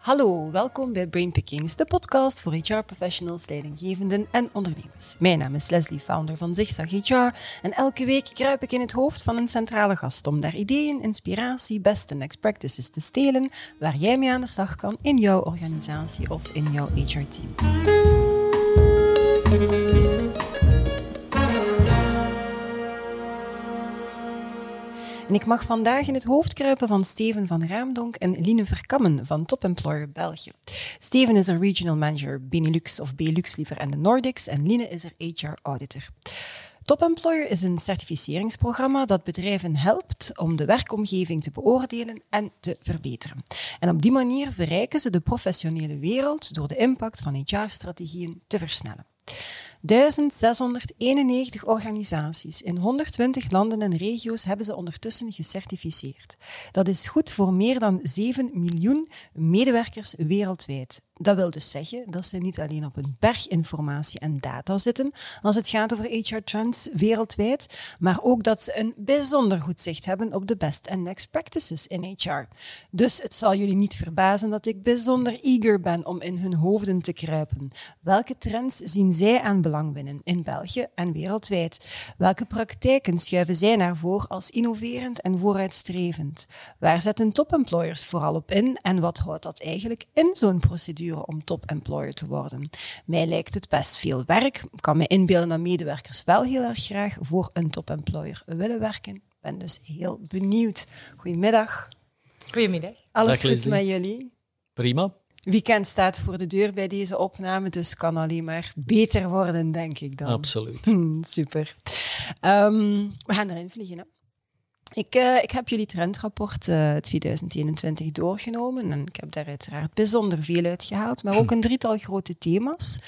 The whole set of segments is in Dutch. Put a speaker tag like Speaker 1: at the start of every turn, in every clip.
Speaker 1: Hallo, welkom bij Brainpickings, de podcast voor HR-professionals, leidinggevenden en ondernemers. Mijn naam is Leslie, founder van Zigzag HR en elke week kruip ik in het hoofd van een centrale gast om daar ideeën, inspiratie, best next practices te stelen waar jij mee aan de slag kan in jouw organisatie of in jouw HR-team. En ik mag vandaag in het hoofd kruipen van Steven van Raamdonk en Line Verkammen van Top Employer België. Steven is een regional manager Benelux of Belux liever en de Nordics en Line is er HR auditor. Top Employer is een certificeringsprogramma dat bedrijven helpt om de werkomgeving te beoordelen en te verbeteren. En op die manier verrijken ze de professionele wereld door de impact van HR-strategieën te versnellen. 1691 organisaties in 120 landen en regio's hebben ze ondertussen gecertificeerd. Dat is goed voor meer dan 7 miljoen medewerkers wereldwijd. Dat wil dus zeggen dat ze niet alleen op een berg informatie en data zitten als het gaat over HR-trends wereldwijd, maar ook dat ze een bijzonder goed zicht hebben op de best and next practices in HR. Dus het zal jullie niet verbazen dat ik bijzonder eager ben om in hun hoofden te kruipen. Welke trends zien zij aan belang winnen in België en wereldwijd? Welke praktijken schuiven zij naar voren als innoverend en vooruitstrevend? Waar zetten topemployers vooral op in en wat houdt dat eigenlijk in zo'n procedure? Om top-employer te worden. Mij lijkt het best veel werk. Ik kan me inbeelden dat medewerkers wel heel erg graag voor een top-employer willen werken. Ik ben dus heel benieuwd. Goedemiddag.
Speaker 2: Goedemiddag.
Speaker 1: Alles goed met jullie?
Speaker 3: Prima.
Speaker 1: Weekend staat voor de deur bij deze opname, dus kan alleen maar beter worden, denk ik dan.
Speaker 3: Absoluut.
Speaker 1: super. Um, we gaan erin vliegen. Hè? Ik, uh, ik heb jullie trendrapport uh, eh, 2021 doorgenomen en ik heb daar uiteraard bijzonder veel uitgehaald, maar ook een drietal grote thema's.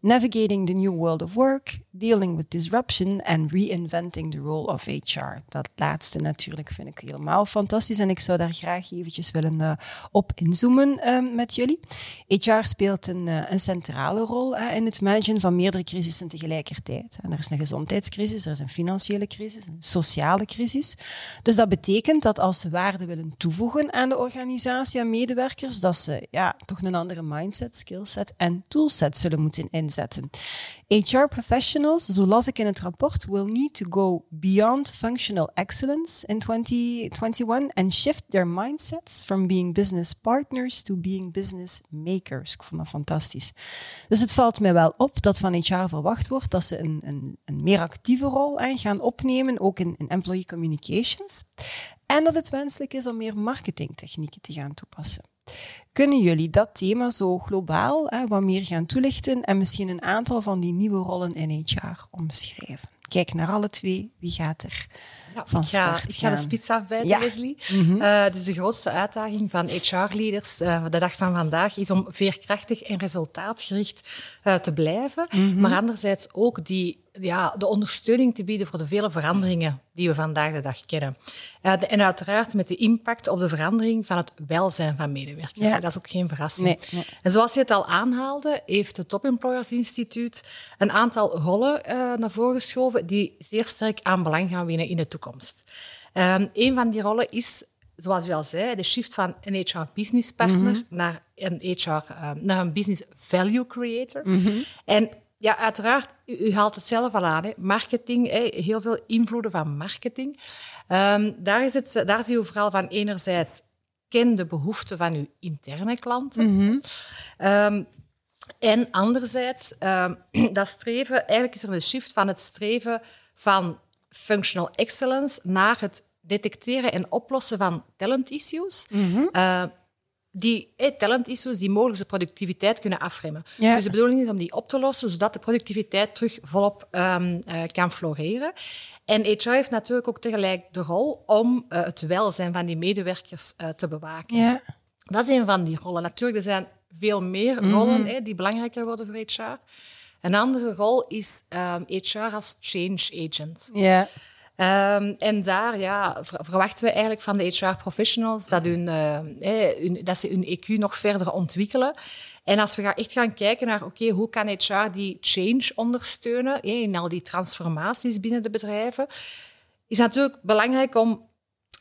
Speaker 1: Navigating the New World of Work, Dealing with Disruption en Reinventing the Role of HR. Dat laatste natuurlijk vind ik helemaal fantastisch en ik zou daar graag eventjes willen uh, op inzoomen uh, met jullie. HR speelt een, uh, een centrale rol in het managen van meerdere crisissen tegelijkertijd. En er is een gezondheidscrisis, er is een financiële crisis, een sociale crisis. Dus dat betekent dat als ze waarde willen toevoegen aan de organisatie en medewerkers, dat ze ja, toch een andere mindset, skillset en toolset zullen moeten inzetten HR professionals, zo las ik in het rapport, will need to go beyond functional excellence in 2021 and shift their mindsets from being business partners to being business makers. Ik vond dat fantastisch. Dus het valt mij wel op dat van HR verwacht wordt dat ze een, een, een meer actieve rol aan gaan opnemen, ook in employee communications. En dat het wenselijk is om meer marketingtechnieken te gaan toepassen. Kunnen jullie dat thema zo globaal hè, wat meer gaan toelichten en misschien een aantal van die nieuwe rollen in HR omschrijven? Kijk naar alle twee, wie gaat er ja, van
Speaker 2: ik ga, ik ga de spits afbijten, Leslie. Mm dus de grootste uitdaging van HR-leaders uh, eh, de dag van vandaag is om veerkrachtig en resultaatgericht uh, te blijven, mhm. maar anderzijds ook die ja, de ondersteuning te bieden voor de vele veranderingen die we vandaag de dag kennen. Uh, en uiteraard met de impact op de verandering van het welzijn van medewerkers. Ja. Dat is ook geen verrassing. Nee, En zoals je het al aanhaalde, heeft het Top Employers Instituut een aantal rollen uh, naar voren geschoven die zeer sterk aan belang gaan winnen in de toekomst. Um, een van die rollen is zoals u al zei, de shift van een HR business partner mm naar een HR, uh, naar een business value creator. Mm -hmm. En ja, uiteraard, u, haalt het zelf al aan. Hè. Marketing, hè, heel veel invloeden van marketing. Um, daar, is het, daar zie je vooral van enerzijds ken de behoeften van uw interne klanten. Mm um, en anderzijds, um, dat streven, eigenlijk is er een shift van het streven van functional excellence naar het detecteren en oplossen van talent issues. Mm -hmm. uh, die eh, talent issues die mogelijk de productiviteit kunnen afremmen. Dus de bedoeling is om die op te lossen, zodat de productiviteit terug volop um, uh, kan floreren. En HR heeft natuurlijk ook tegelijk de rol om uh, het welzijn van die medewerkers uh, te bewaken. Ja. Dat is een van die rollen. Natuurlijk, er zijn veel meer mhm. rollen die belangrijker worden voor HR. Een andere rol is um, ehm, HR als change agent. Ja. Um, en daar ja, verwachten we eigenlijk van de HR-professionals dat, hun, hun, dat ze hun EQ nog verder ontwikkelen. En als we gaan echt gaan kijken naar, oké, hoe kan HR die change ondersteunen in al die transformaties binnen de bedrijven, is natuurlijk belangrijk om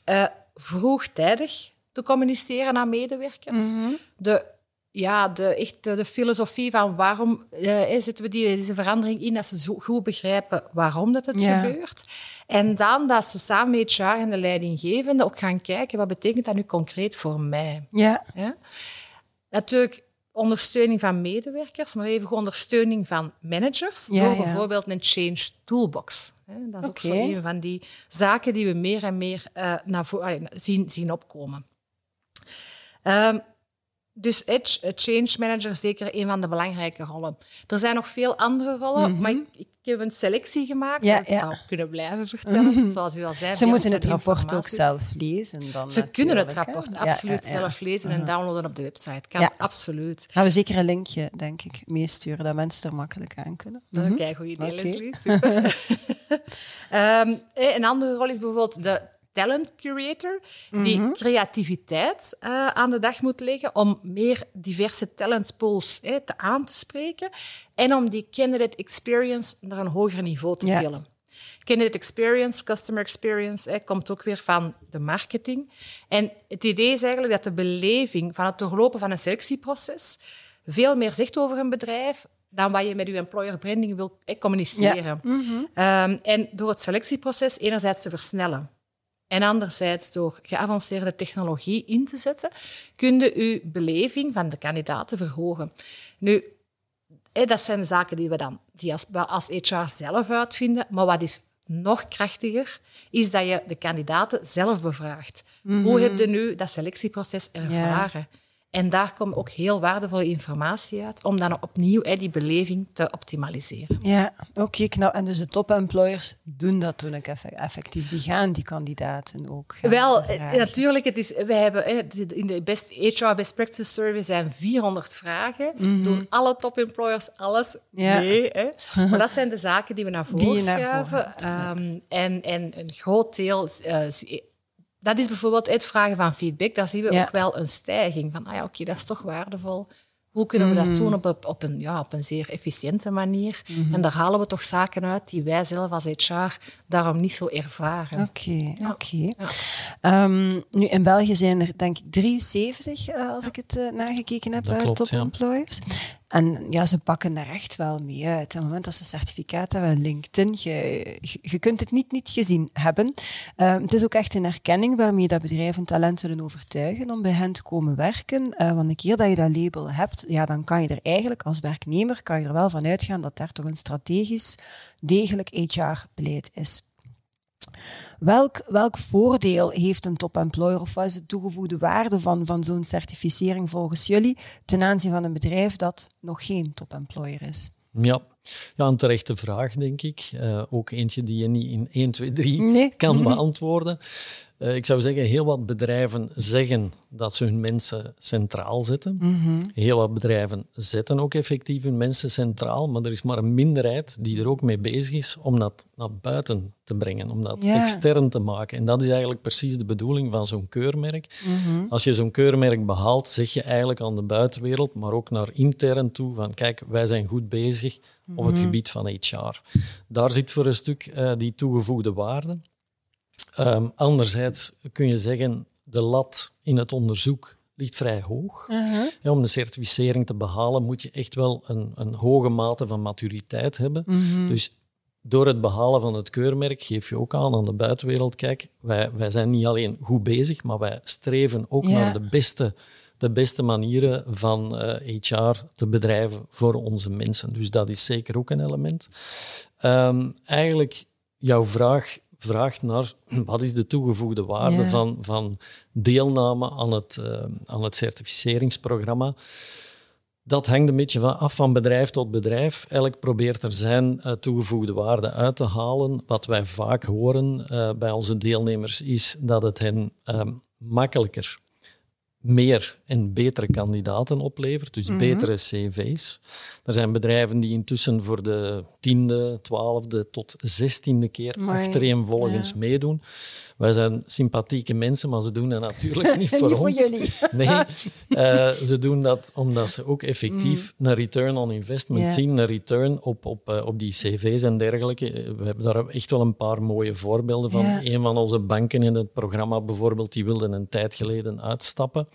Speaker 2: uh, vroegtijdig te communiceren naar medewerkers. Mm -hmm. De ja, de, echt de, filosofie van waarom uh, zetten we die, deze verandering in, dat ze zo goed begrijpen waarom dat het gebeurt. En dan dat ze samen met HR en de leidinggevende ook gaan kijken, wat betekent dat nu concreet voor mij?
Speaker 1: Ja.
Speaker 2: ja? Natuurlijk ondersteuning van medewerkers, maar even ondersteuning van managers, door bijvoorbeeld een change toolbox. Dat is ook zo een van die zaken die we meer en meer uh, naar voren zien, zien opkomen. Um, dus Edge, change manager, is zeker een van de belangrijke rollen. Er zijn nog veel andere rollen, mhm. maar ik, ik, heb een selectie gemaakt. Ja, ik zou kunnen blijven vertellen, mhm. zoals u al zei.
Speaker 1: Ze moeten het rapport ook zelf lezen. Dan
Speaker 2: Ze kunnen het rapport absoluut zelf lezen en mhm. downloaden op de website. Kan absoluut.
Speaker 1: Gaan we zeker een linkje, denk ik, meesturen, dat mensen er makkelijk aan kunnen.
Speaker 2: Dat is een goed idee, Leslie. Super. um, een andere rol is bijvoorbeeld de talent curator, die mhm. creativiteit uh, aan de dag moet leggen om meer diverse talentpools eh, te aan te spreken en om die candidate experience naar een hoger niveau te tillen. Candidate experience, customer experience, komt ook weer van de marketing. En het idee is eigenlijk dat de beleving van het doorlopen van een selectieproces veel meer zegt over een bedrijf dan wat je met je employer branding wil eh, communiceren. Ja. Mhm. um, en door het selectieproces enerzijds te versnellen en anderzijds, door geavanceerde technologie in te zetten, kun je uw beleving van de kandidaten verhogen. Nu, dat zijn zaken die we dan die als, als HR zelf uitvinden. Maar wat is nog krachtiger, is dat je de kandidaten zelf bevraagt. Hoe mhm. heb je nu dat selectieproces ervaren? En daar komt ook heel waardevolle informatie uit, om dan opnieuw hè, die beleving te optimaliseren.
Speaker 1: Ja, oké. nou, en dus de top-employers doen dat toen ik effectief. Die gaan die kandidaten ook
Speaker 2: Wel, eh, natuurlijk. Het is, wij hebben, in de best, HR Best Practice Survey zijn 400 vragen. Mm Doen alle top-employers alles? Ja. Nee. Hè? Maar dat zijn de zaken die we naar voren schuiven. Ehm, en, en een groot deel... Uh, dat is bijvoorbeeld het vragen van feedback. Daar zien we ook wel een stijging van, ah ja, oké, dat is toch waardevol. Hoe kunnen we dat mm. doen op, op, een, ja, op een zeer efficiënte manier? Mhm. En daar halen we toch zaken uit die wij zelf als HR daarom niet zo ervaren.
Speaker 1: Oké, oké. Ehm, nu, in België zijn er denk ik 73, uh, als ik het uh, nagekeken heb, uh, top employers. En ja, ze pakken daar echt wel mee uit. Op het moment dat ze certificaat hebben, LinkedIn, je, je kunt het niet niet gezien hebben. Ehm, het is ook echt een erkenning waarmee dat bedrijven talent willen overtuigen om bij hen te komen werken. Uh, want een keer dat je dat label hebt, ja, dan kan je er eigenlijk als werknemer kan je er wel van uitgaan dat daar toch een strategisch degelijk HR-beleid is. Welk, welk voordeel heeft een top-employer of wat is de toegevoegde waarde van, van zo'n certificering volgens jullie ten aanzien van een bedrijf dat nog geen top-employer is?
Speaker 3: Ja. ja, een terechte vraag, denk ik. Uh, ook eentje die je niet in 1, 2, 3 kan beantwoorden. Uh, ik zou zeggen, heel wat bedrijven zeggen dat ze hun mensen centraal zetten. Mm Heel wat bedrijven zetten ook effectief hun mensen centraal, maar er is maar een minderheid die er ook mee bezig is om dat naar buiten te brengen, om dat extern te maken. En dat is eigenlijk precies de bedoeling van zo'n keurmerk. Mm Als je zo'n keurmerk behaalt, zeg je eigenlijk aan de buitenwereld, maar ook naar intern toe, van kijk, wij zijn goed bezig op het mhm. gebied van HR. Daar zit voor een stuk uh, die toegevoegde waarde. Um, anderzijds kun je zeggen, de lat in het onderzoek ligt vrij hoog. ja, om de certificering te behalen moet je echt wel een, een hoge mate van maturiteit hebben. Mhm. Dus door het behalen van het keurmerk geef je ook aan aan de buitenwereld, kijk, wij, wij zijn niet alleen goed bezig, maar wij streven ook naar de beste, de beste manieren van HR eh, te bedrijven voor onze mensen. Dus dat is zeker ook een element. Um, eigenlijk, jouw vraag vraagt naar wat is de toegevoegde waarde van, van deelname aan het, uh, aan het certificeringsprogramma. Dat hangt een beetje van, af van bedrijf tot bedrijf. Elk probeert er zijn uh, toegevoegde waarde uit te halen. Wat wij vaak horen uh, bij onze deelnemers is dat het hen makkelijker meer en betere kandidaten oplevert, dus mhm. betere cv's. Er zijn bedrijven die intussen voor de tiende, twaalfde tot zestiende keer achtereenvolgens ja. meedoen. Wij zijn sympathieke mensen, maar ze doen dat natuurlijk niet voor ons.
Speaker 1: Voor jullie.
Speaker 3: nee, uh, ze doen dat omdat ze ook effectief mm. een return on investment zien, een return op, op, uh, op die cv's en dergelijke. We hebben daar echt wel een paar mooie voorbeelden van. Een van onze banken in het programma bijvoorbeeld, die wilde een tijd geleden uitstappen.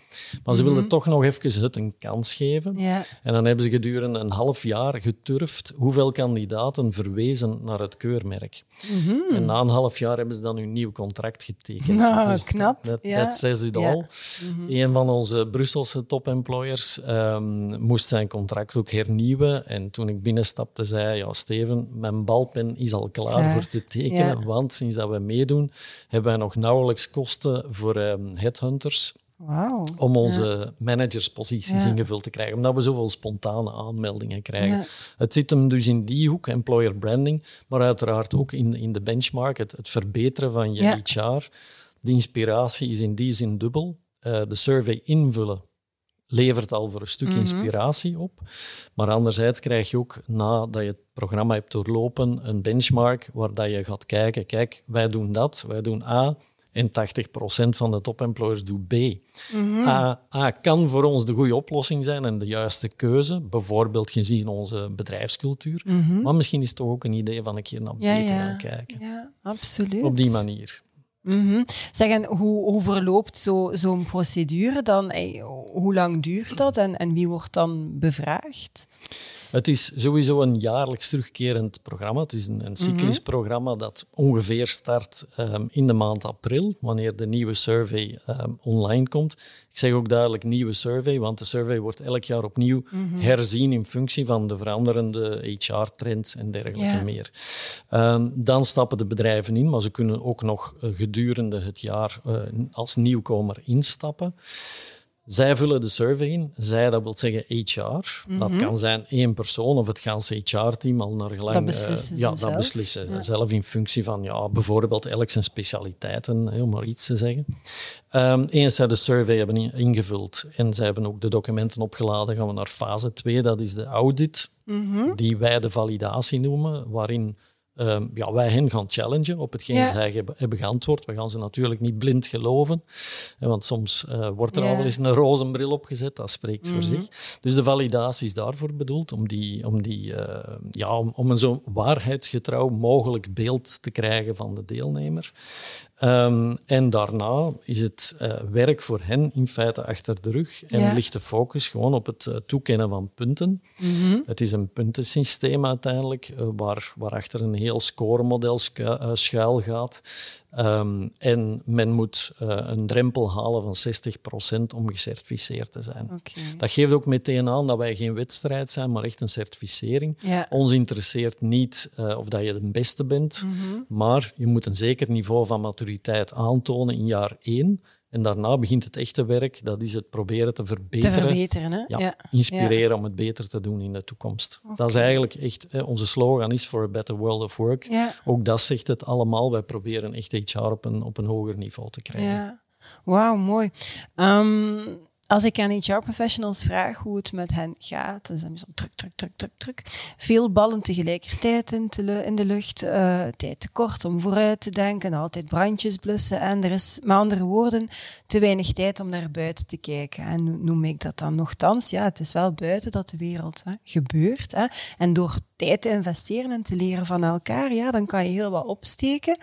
Speaker 3: Maar ze wilden toch nog even het een kans geven.
Speaker 1: Ja.
Speaker 3: En dan hebben ze gedurende een half jaar geturfd hoeveel kandidaten verwezen naar het keurmerk.
Speaker 1: Mhm.
Speaker 3: En na een half jaar hebben ze dan hun nieuw contract getekend.
Speaker 1: Nou,
Speaker 3: Dus
Speaker 1: knap.
Speaker 3: That,
Speaker 1: Ja.
Speaker 3: says it
Speaker 1: Ja.
Speaker 3: all. Een van onze Brusselse top-employers ehm, moest zijn contract ook hernieuwen. En toen ik binnenstapte, zei hij, ja, Steven, mijn balpen is al klaar
Speaker 1: Klaar.
Speaker 3: voor te tekenen.
Speaker 1: Ja.
Speaker 3: Want sinds dat we meedoen, hebben wij nog nauwelijks kosten voor ehm, headhunters Om onze managersposities
Speaker 1: Ja.
Speaker 3: ingevuld te krijgen. Omdat we zoveel spontane aanmeldingen krijgen.
Speaker 1: Ja.
Speaker 3: Het zit hem dus in die hoek, employer branding, maar uiteraard ook in, in de benchmark, het, het verbeteren van je. HR. De inspiratie is in die zin dubbel. Eh, de survey invullen levert al voor een stuk
Speaker 1: Mhm.
Speaker 3: inspiratie op. Maar anderzijds krijg je ook, nadat je het programma hebt doorlopen, een benchmark waar dat je gaat kijken, kijk, wij doen dat, wij doen A, en 80% van de topemployers doet B.
Speaker 1: Mhm.
Speaker 3: A, A kan voor ons de goede oplossing zijn en de juiste keuze, bijvoorbeeld gezien onze bedrijfscultuur. Maar misschien is het toch ook een idee van een keer naar B
Speaker 1: Mhm. Ja,
Speaker 3: te
Speaker 1: ja.
Speaker 3: gaan kijken.
Speaker 1: Ja, absoluut.
Speaker 3: Op die manier.
Speaker 1: Mhm. Zeg, en hoe, hoe verloopt zo- zo'n procedure dan? Hoe lang duurt dat en, en wie wordt dan bevraagd?
Speaker 3: Het is sowieso een jaarlijks terugkerend programma. Het is een, een cyclisch programma dat ongeveer start ehm, in de maand april, wanneer de nieuwe survey ehm, online komt. Ik zeg ook duidelijk nieuwe survey, want de survey wordt elk jaar opnieuw herzien in functie van de veranderende HR-trends en dergelijke meer. Ehm, dan stappen de bedrijven in, maar ze kunnen ook nog eh, gedurende het jaar eh, als nieuwkomer instappen. Zij vullen de survey in. Zij, dat wil zeggen HR. Dat kan zijn één persoon of het ganse HR-team al naar gelang.
Speaker 1: Dat beslissen
Speaker 3: eh,
Speaker 1: ze
Speaker 3: ja,
Speaker 1: zelf.
Speaker 3: dat beslissen ze zelf in functie van ja, bijvoorbeeld elk zijn specialiteiten, hè, om maar iets te zeggen. Ehm, eens zij de survey hebben in- ingevuld en zij hebben ook de documenten opgeladen, gaan we naar fase 2. Dat is de audit, die wij de validatie noemen, waarin ehm, ja, wij hen gaan challengen op hetgeen
Speaker 1: Ja.
Speaker 3: zij hebben, hebben geantwoord. We gaan ze natuurlijk niet blind geloven, hè, want soms eh, wordt er
Speaker 1: Ja. Mhm.
Speaker 3: al wel eens een roze bril opgezet, dat spreekt voor zich. Dus de validatie is daarvoor bedoeld, om, die, om, die, eh, ja, om, om een zo waarheidsgetrouw mogelijk beeld te krijgen van de deelnemer. Ehm, en daarna is het eh, werk voor hen in feite achter de rug en
Speaker 1: Ja.
Speaker 3: ligt de focus gewoon op het eh, toekennen van punten. Het is een puntensysteem uiteindelijk, eh, waar, waarachter een heel scoremodel schu- schuil gaat. Ehm, en men moet een drempel halen van 60% om gecertificeerd te zijn. Dat geeft ook meteen aan dat wij geen wedstrijd zijn, maar echt een certificering.
Speaker 1: Ja.
Speaker 3: Ons interesseert niet of dat je de beste bent, maar je moet een zeker niveau van maturiteit aantonen in jaar één. En daarna begint het echte werk, dat is het proberen te
Speaker 1: Te
Speaker 3: verbeteren.
Speaker 1: verbeteren, hè?
Speaker 3: Ja, inspireren om het beter te doen in de toekomst. Dat is eigenlijk echt, hè, onze slogan is for a better world of work.
Speaker 1: Ja.
Speaker 3: Ook dat zegt het allemaal. Wij proberen echt HR op een, op een hoger niveau te krijgen.
Speaker 1: Ja. Wauw, mooi. Ehm, als ik aan HR-professionals vraag hoe het met hen gaat, dan zijn ze druk, druk, druk, druk, druk. Veel ballen tegelijkertijd in, te de lucht, eh, tijd tekort om vooruit te denken, altijd brandjes blussen. En er is, met andere woorden, te weinig tijd om naar buiten te kijken. En noem ik dat dan nogthans? Ja, het is wel buiten dat de wereld hè, gebeurt. Hè. En door tijd te investeren en te leren van elkaar, ja, dan kan je heel wat opsteken.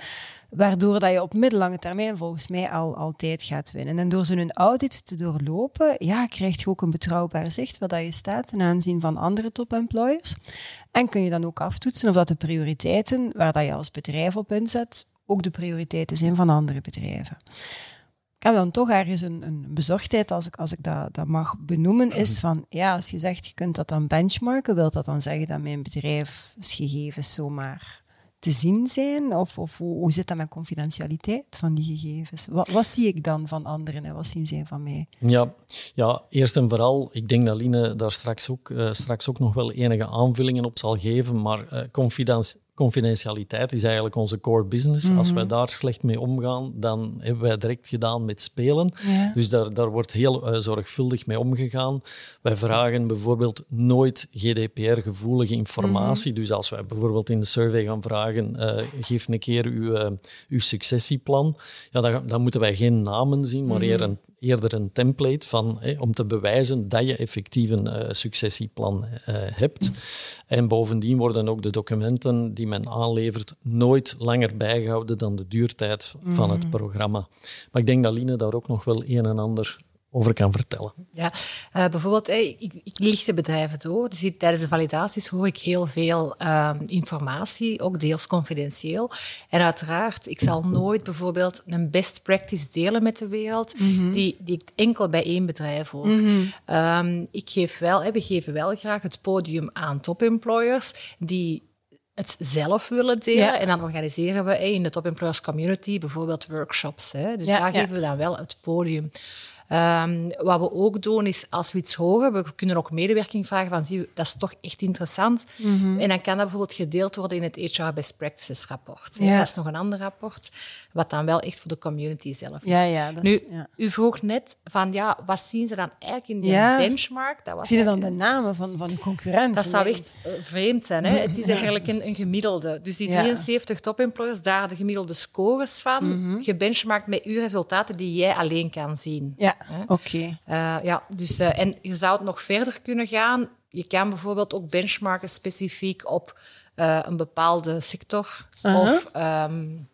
Speaker 1: Waardoor dat je op middellange termijn volgens mij al, al tijd gaat winnen. En door zo'n audit te doorlopen, ja, krijg je ook een betrouwbaar zicht waar dat je staat ten aanzien van andere top-employers. En kun je dan ook aftoetsen of dat de prioriteiten waar dat je als bedrijf op inzet, ook de prioriteiten zijn van andere bedrijven. Ik heb dan toch ergens een, een bezorgdheid, als ik, als ik dat, dat mag benoemen, is van, ja, als je zegt, je kunt dat dan benchmarken, wil dat dan zeggen dat mijn bedrijfsgegevens zomaar te zien zijn? Of, of hoe, hoe zit dat met confidentialiteit van die gegevens? Wat, wat zie ik dan van anderen en wat zien zij van mij?
Speaker 3: Ja, ja, eerst en vooral, ik denk dat Line daar straks ook, eh, straks ook nog wel enige aanvullingen op zal geven, maar confidenci- confidentialiteit is eigenlijk onze core business. Als wij daar slecht mee omgaan, dan hebben wij direct gedaan met spelen. Dus daar, daar wordt heel eh, zorgvuldig mee omgegaan. Wij vragen bijvoorbeeld nooit GDPR-gevoelige informatie. Dus als wij bijvoorbeeld in de survey gaan vragen, eh, geef een keer uw, eh, uw successieplan, ja, dan, dan moeten wij geen namen zien, maar eerder een, eerder een template van, eh, om te bewijzen dat je effectief een eh, successieplan eh, hebt. En bovendien worden ook de documenten die men aanlevert nooit langer bijgehouden dan de duurtijd van het programma. Maar ik denk dat Line daar ook nog wel een en ander over kan vertellen.
Speaker 2: Ja, uh, bijvoorbeeld, ik, ik licht de bedrijven door. Dus tijdens de validaties hoor ik heel veel uh, informatie, ook deels confidentieel. En uiteraard, ik zal nooit bijvoorbeeld een best practice delen met de wereld, mm die, die ik enkel bij één bedrijf hoor. Mm -hmm. um, ik geef wel, we geven wel graag het podium aan top employers die het zelf willen delen. Ja. En dan organiseren we in de Top Employers Community bijvoorbeeld workshops. Hè. Dus ja, daar geven we dan wel het podium. Um, wat we ook doen is, als we iets horen, we kunnen ook medewerking vragen van, zie, dat is toch echt interessant. Mm -hmm. En dan kan dat bijvoorbeeld gedeeld worden in het HR Best Practices rapport. Ja. Dat is nog een ander rapport, wat dan wel echt voor de community zelf is.
Speaker 1: Ja, ja, dat
Speaker 2: nu,
Speaker 1: ja.
Speaker 2: u vroeg net van, ja, wat zien ze dan eigenlijk in die ja. benchmark?
Speaker 1: Dat was Zie je dan de namen van, van uw concurrenten?
Speaker 2: Dat zou echt uh, vreemd zijn. Hè? Het is eigenlijk een, een gemiddelde. Dus die 73 top-employers, daar de gemiddelde scores van, mm -hmm. gebenchmarkt met uw resultaten die jij alleen kan zien.
Speaker 1: Ja, oké. Okay.
Speaker 2: Uh, ja, dus, uh, en je zou het nog verder kunnen gaan. Je kan bijvoorbeeld ook benchmarken specifiek op uh, een bepaalde sector. -huh. Of um,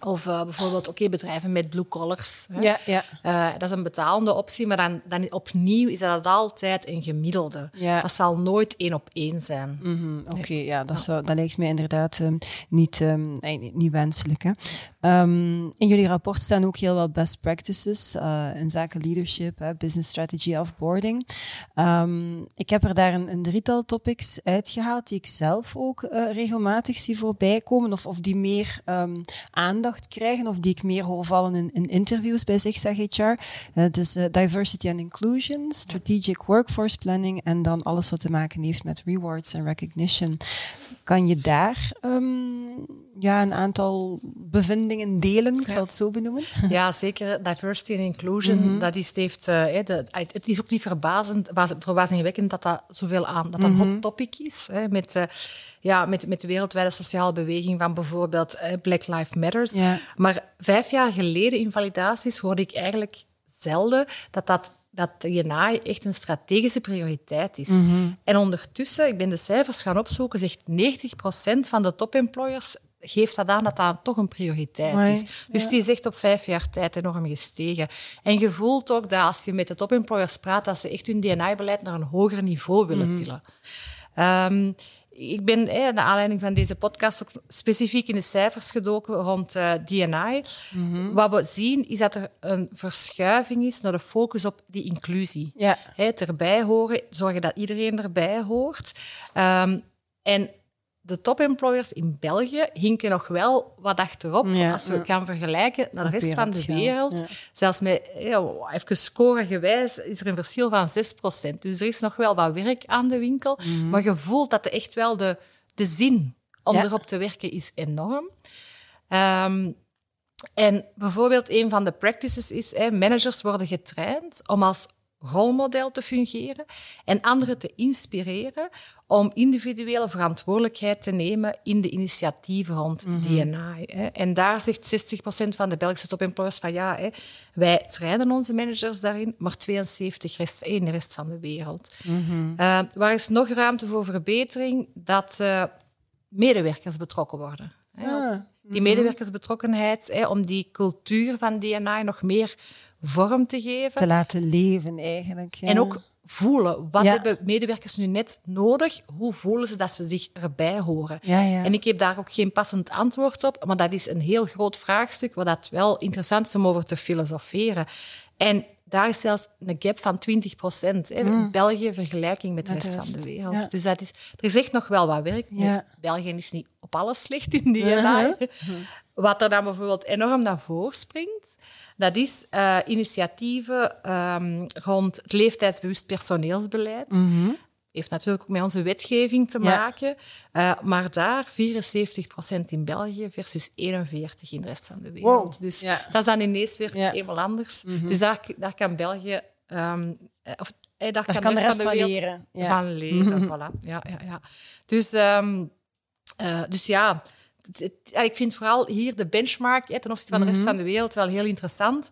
Speaker 2: of uh, bijvoorbeeld, oké, okay, bedrijven met blue collars. Hè.
Speaker 1: Ja, ja.
Speaker 2: Uh, dat is een betalende optie, maar dan, dan opnieuw is dat altijd een gemiddelde.
Speaker 1: Ja.
Speaker 2: Dat zal nooit één op één zijn.
Speaker 1: Mm -hmm. Oké, okay, ja, dat, zou, dat lijkt mij inderdaad um, niet, um, nee, niet wenselijk. Hè. Um, in jullie rapport staan ook heel wat best practices uh, in zaken leadership, hè, business strategy, offboarding. ik heb er daar een, een, drietal topics uitgehaald die ik zelf ook regelmatig zie voorbij komen, of, of die meer aandacht krijgen of die ik meer hoor vallen in, in interviews bij Zigzag HR. Uh, dus uh, diversity and inclusion, strategic workforce planning en dan alles wat te maken heeft met rewards en recognition. Kan je daar ja, een aantal bevindingen delen, ik ja. zal het zo benoemen?
Speaker 2: Ja, zeker. Diversity and inclusion, mm -hmm. dat is, heeft, uh, de, het is ook niet verbazend, verbazingwekkend dat dat zoveel aan, dat dat een mm -hmm. hot topic is. Hè, met ja, met, met de wereldwijde sociale beweging van bijvoorbeeld eh, Black Lives Matters.
Speaker 1: Ja.
Speaker 2: Maar vijf jaar geleden in validaties hoorde ik eigenlijk zelden dat dat dat DNA echt een strategische prioriteit is.
Speaker 1: Mm -hmm.
Speaker 2: En ondertussen, ik ben de cijfers gaan opzoeken, zegt 90% van de topemployers geeft dat aan dat dat toch een prioriteit is. Dus
Speaker 1: ja.
Speaker 2: die is echt op vijf jaar tijd enorm gestegen. En je voelt ook dat als je met de topemployers praat, dat ze echt hun DNA-beleid naar een hoger niveau willen
Speaker 1: Mhm.
Speaker 2: tillen. Um, ik ben eh, naar aanleiding van deze podcast ook specifiek in de cijfers gedoken rond uh, DNI. Wat we zien is dat er een verschuiving is naar de focus op die inclusie.
Speaker 1: Ja.
Speaker 2: Het erbij horen, zorgen dat iedereen erbij hoort. Um, en de top-employers in België hinken nog wel wat achterop
Speaker 1: Ja,
Speaker 2: als we
Speaker 1: ja.
Speaker 2: gaan vergelijken naar de rest van de wereld.
Speaker 1: ja.
Speaker 2: Zelfs met, even scoregewijs, is er een verschil van 6%. Dus er is nog wel wat werk aan de winkel. Maar je voelt dat de echt wel de, de zin om erop te werken is enorm. Ehm, en bijvoorbeeld een van de practices is, hè, managers worden getraind om als rolmodel te fungeren en anderen te inspireren om individuele verantwoordelijkheid te nemen in de initiatieven rond DNI. Hè. En daar zegt 60% van de Belgische topemployers van ja, hè, wij trainen onze managers daarin, maar 72% rest, in de rest van de wereld. Uh, waar is nog ruimte voor verbetering? Dat uh, medewerkers betrokken worden. Hè,
Speaker 1: Ah,
Speaker 2: die medewerkersbetrokkenheid, hè, om die cultuur van DNI nog meer vorm te geven.
Speaker 1: Te laten leven eigenlijk. ja.
Speaker 2: En ook voelen. Wat
Speaker 1: Ja.
Speaker 2: hebben medewerkers nu net nodig? Hoe voelen ze dat ze zich erbij horen?
Speaker 1: Ja, ja.
Speaker 2: En ik heb daar ook geen passend antwoord op, maar dat is een heel groot vraagstuk, waar dat wel interessant is om over te filosoferen. En daar is zelfs een gap van 20 procent. In België in vergelijking met de rest van de wereld.
Speaker 1: ja.
Speaker 2: Dus dat is, er is echt nog wel wat werk.
Speaker 1: Ja.
Speaker 2: België is niet op alles slecht in die
Speaker 1: Uh-huh.
Speaker 2: Wat er dan bijvoorbeeld enorm naar voren springt, dat is eh, initiatieven ehm, rond het leeftijdsbewust personeelsbeleid. Heeft natuurlijk ook met onze wetgeving te
Speaker 1: Mhm. Ja.
Speaker 2: maken. Eh, maar daar 74% in België versus 41% in de rest van de wereld.
Speaker 1: Wow.
Speaker 2: Dus
Speaker 1: Ja.
Speaker 2: dat is dan ineens weer
Speaker 1: Ja.
Speaker 2: eenmaal anders. Dus daar, daar kan België... eh, of, eh, daar,
Speaker 1: Daar
Speaker 2: kan de rest van de wereld
Speaker 1: leren. Ja.
Speaker 2: van leren. voilà. ja, ja, ja. Dus, ehm, eh, dus ja, het- het- ja, ik vind vooral hier de benchmark ten opzichte van de rest van de wereld wel heel interessant.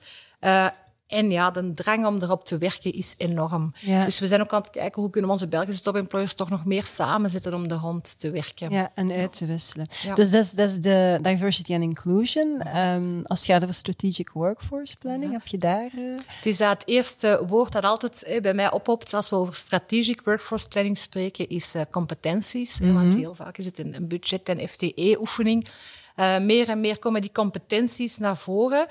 Speaker 2: En ja, de drang om erop te werken is enorm. Dus we zijn ook aan het kijken hoe kunnen we onze Belgische top-employers toch nog meer samenzetten om er rond te werken.
Speaker 1: Ja, en uit te wisselen. Dus dat is, dat is de diversity and inclusion. Um, als het gaat over strategic workforce planning, heb je daar... Uh...
Speaker 2: Het is dat het eerste woord dat altijd bij mij oppopt als we over strategic workforce planning spreken, is uh, competenties. Want mhm. heel vaak is het een, een budget- en FTE-oefening. Uh, meer en meer komen die competenties naar voren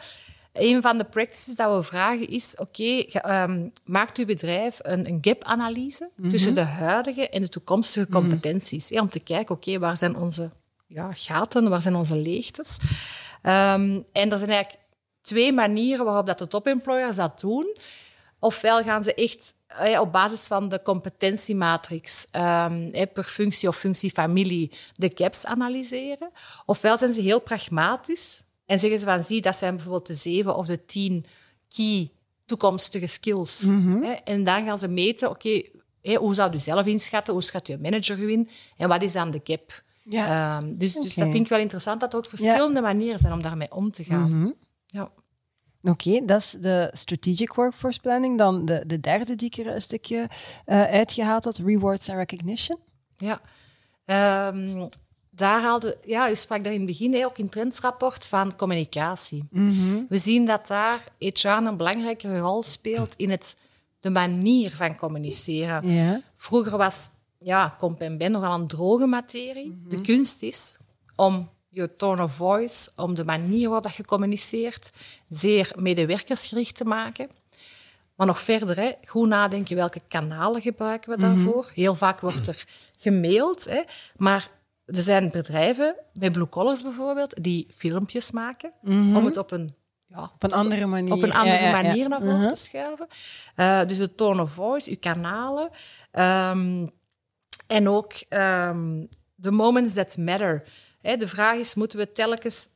Speaker 2: een van de practices dat we vragen is, oké, okay, um, maakt uw bedrijf een, een gap-analyse mhm. tussen de huidige en de toekomstige mhm. competenties. om te kijken, oké, waar zijn onze ja, gaten, waar zijn onze leegtes? Um, en er zijn eigenlijk twee manieren waarop dat de top-employers dat doen. Ofwel gaan ze echt eh, op basis van de competentiematrix um, per functie of functiefamilie de gaps analyseren. Ofwel zijn ze heel pragmatisch en zeggen ze van, zie, dat zijn bijvoorbeeld de zeven of de tien key toekomstige skills. Mhm. En dan gaan ze meten, oké, hoe zou u zelf inschatten? Hoe schat uw manager u in? En wat is dan de gap? Ja. Um, dus, dus dat vind ik wel interessant, dat er ook verschillende manieren zijn om daarmee om te gaan.
Speaker 1: Mhm. ja. Oké, dat is de strategic workforce planning. Dan de, de derde die ik er een stukje uh, uitgehaald had, rewards and recognition.
Speaker 2: Ja, um, daar haalde, ja, u sprak daar in het begin ook in het trendsrapport van communicatie. Mhm. We zien dat daar HR een belangrijke rol speelt in het, de manier van communiceren. Vroeger was ja, comp en ben nogal een droge materie. Mhm. De kunst is om je tone of voice, om de manier waarop je communiceert, zeer medewerkersgericht te maken. Maar nog verder, hè, goed nadenken welke kanalen gebruiken we daarvoor. Mhm. Heel vaak wordt er gemaild, hè, maar er zijn bedrijven, bij Blue Collars bijvoorbeeld, die filmpjes maken mhm. om het op een,
Speaker 1: ja, op een andere manier,
Speaker 2: op een andere manier naar voren mhm. te schuiven. Uh, dus de tone of voice, uw kanalen. Um, en ook um, the moments that matter. de vraag is, moeten we telkens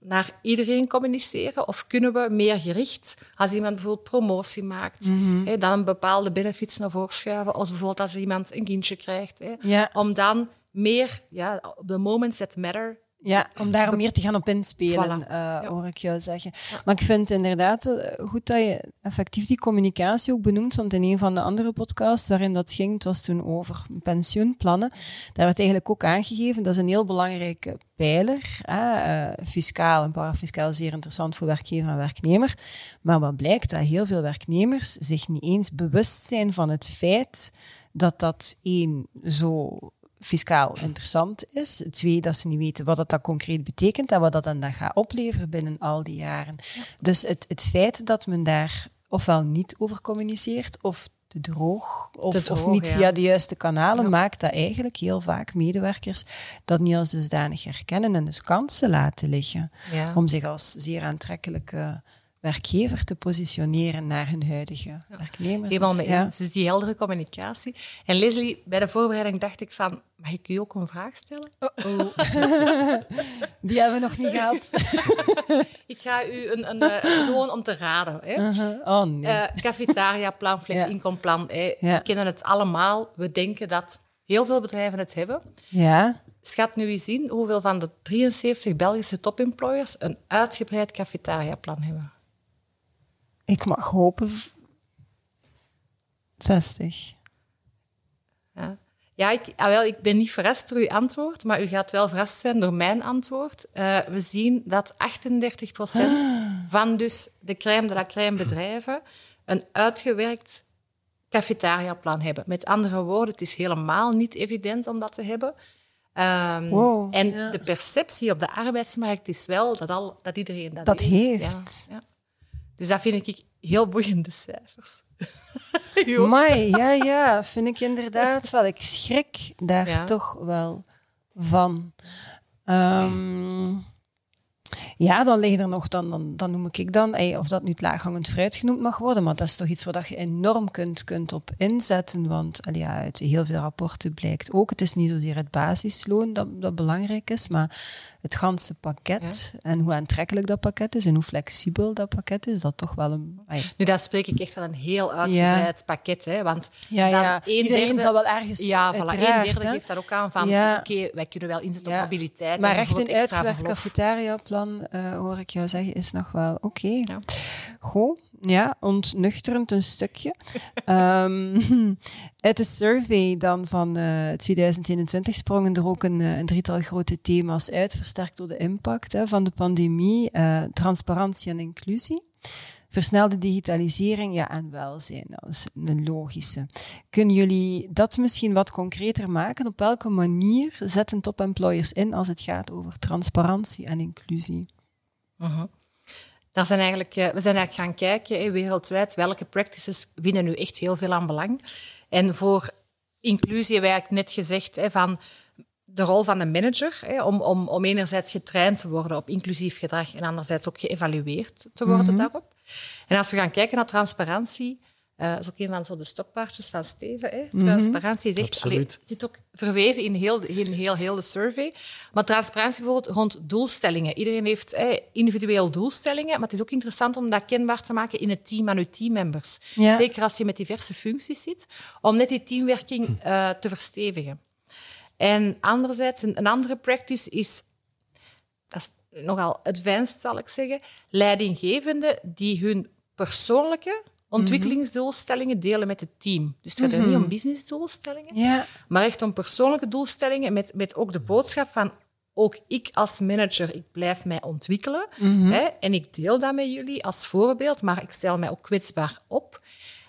Speaker 2: naar iedereen communiceren? Of kunnen we meer gericht, als iemand bijvoorbeeld promotie maakt, mm dan een bepaalde benefits naar voren schuiven, als bijvoorbeeld als iemand een kindje krijgt, ja. om dan meer, ja, the moments that matter.
Speaker 1: Ja, om daar meer te gaan op inspelen, voilà. uh, hoor ik jou zeggen. Maar ik vind inderdaad uh, goed dat je effectief die communicatie ook benoemt, want in een van de andere podcasts waarin dat ging, het was toen over pensioenplannen, daar werd eigenlijk ook aangegeven, dat is een heel belangrijke pijler, uh, fiscaal en parafiscaal zeer interessant voor werkgever en werknemer. Maar wat blijkt, dat heel veel werknemers zich niet eens bewust zijn van het feit dat dat één zo fiscaal interessant is. Twee, dat ze niet weten wat dat, dat concreet betekent en wat dat dan, gaat opleveren binnen al die jaren. Dus het, het feit dat men daar ofwel niet over communiceert of te droog of, of niet via de juiste kanalen, maakt dat eigenlijk heel vaak medewerkers dat niet als dusdanig herkennen en dus kansen laten liggen om zich als zeer aantrekkelijke werkgever te positioneren naar hun huidige werknemers.
Speaker 2: Helemaal mee ja. Dus die heldere communicatie. En Leslie, bij de voorbereiding dacht ik van, mag ik u ook een vraag stellen?
Speaker 1: Oh die hebben we nog niet gehad.
Speaker 2: ik ga u een, een, een, gewoon om te raden. Hè.
Speaker 1: Uh-huh. Oh nee. Uh,
Speaker 2: cafetaria-plan, flex-inkomplan. We kennen het allemaal. We denken dat heel veel bedrijven het hebben.
Speaker 1: Ja.
Speaker 2: Schat nu eens in hoeveel van de 73 Belgische topemployers een uitgebreid cafetaria-plan hebben.
Speaker 1: Ik mag hopen 60.
Speaker 2: Ja, ja ik, ah, wel, ik ben niet verrast door uw antwoord, maar u gaat wel verrast zijn door mijn antwoord. Uh, we zien dat 38% van dus de crème de la crème bedrijven een uitgewerkt cafetaria-plan hebben. Met andere woorden, het is helemaal niet evident om dat te hebben. Um, wow, en de perceptie op de arbeidsmarkt is wel dat, al, dat iedereen dat,
Speaker 1: dat heeft.
Speaker 2: Ja, ja. Dus dat vind ik heel boeiende cijfers.
Speaker 1: Mai, ja, ja, vind ik inderdaad wel. Ik schrik daar toch wel van. Um, ja, dan liggen er nog, dan, dan, dan noem ik dan, of dat nu het laaghangend fruit genoemd mag worden, maar dat is toch iets waar je enorm kunt, kunt op inzetten, want ja, uit heel veel rapporten blijkt ook, het is niet zozeer het basisloon dat, dat belangrijk is, maar het ganse pakket en hoe aantrekkelijk dat pakket is en hoe flexibel dat pakket is, dat toch wel een...
Speaker 2: Nu, daar spreek ik echt van een heel uitgebreid pakket, hè, want
Speaker 1: ja, dan ja. iedereen derde, zal wel ergens...
Speaker 2: Ja, voilà, een derde geeft dat ook aan van, oké, wij kunnen wel inzetten op mobiliteit.
Speaker 1: Maar echt een uitwerk cafetaria-plan, uh, hoor ik jou zeggen, is nog wel oké. Okay. Goed, ja, ontnuchterend een stukje. um, uit de survey dan van 2021 eh, sprongen er ook een, een, drietal grote thema's uit, versterkt door de impact hè, van de pandemie, transparantie en inclusie. Versnelde digitalisering ja, en welzijn, dat is een logische. Kunnen jullie dat misschien wat concreter maken? Op welke manier zetten top-employers in als het gaat over transparantie en inclusie?
Speaker 2: Uh Daar zijn eigenlijk, eh, we zijn eigenlijk gaan kijken wereldwijd welke practices winnen nu echt heel veel aan belang. En voor inclusie hebben we eigenlijk net gezegd van de rol van de manager, om, om, om enerzijds getraind te worden op inclusief gedrag en anderzijds ook geëvalueerd te worden mhm. daarop. En als we gaan kijken naar transparantie, uh, dat is ook een van zo de stokpaardjes van Steven. Hè. Mhm. Transparantie is echt, allee, zit ook verweven in heel, in heel, heel de survey. Maar transparantie bijvoorbeeld rond doelstellingen. Iedereen heeft eh, individueel doelstellingen, maar het is ook interessant om dat kenbaar te maken in het team aan uw teammembers. Zeker als je met diverse functies zit, om net die teamwerking uh, te verstevigen. En anderzijds, een, een andere practice is, dat is nogal advanced zal ik zeggen, leidinggevenden die hun persoonlijke ontwikkelingsdoelstellingen delen met het team. Dus het gaat er niet om mhm. businessdoelstellingen, ja. maar echt om persoonlijke doelstellingen met, met ook de boodschap van ook ik als manager, ik blijf mij ontwikkelen. Mhm. hè, en ik deel dat met jullie als voorbeeld, maar ik stel mij ook kwetsbaar op.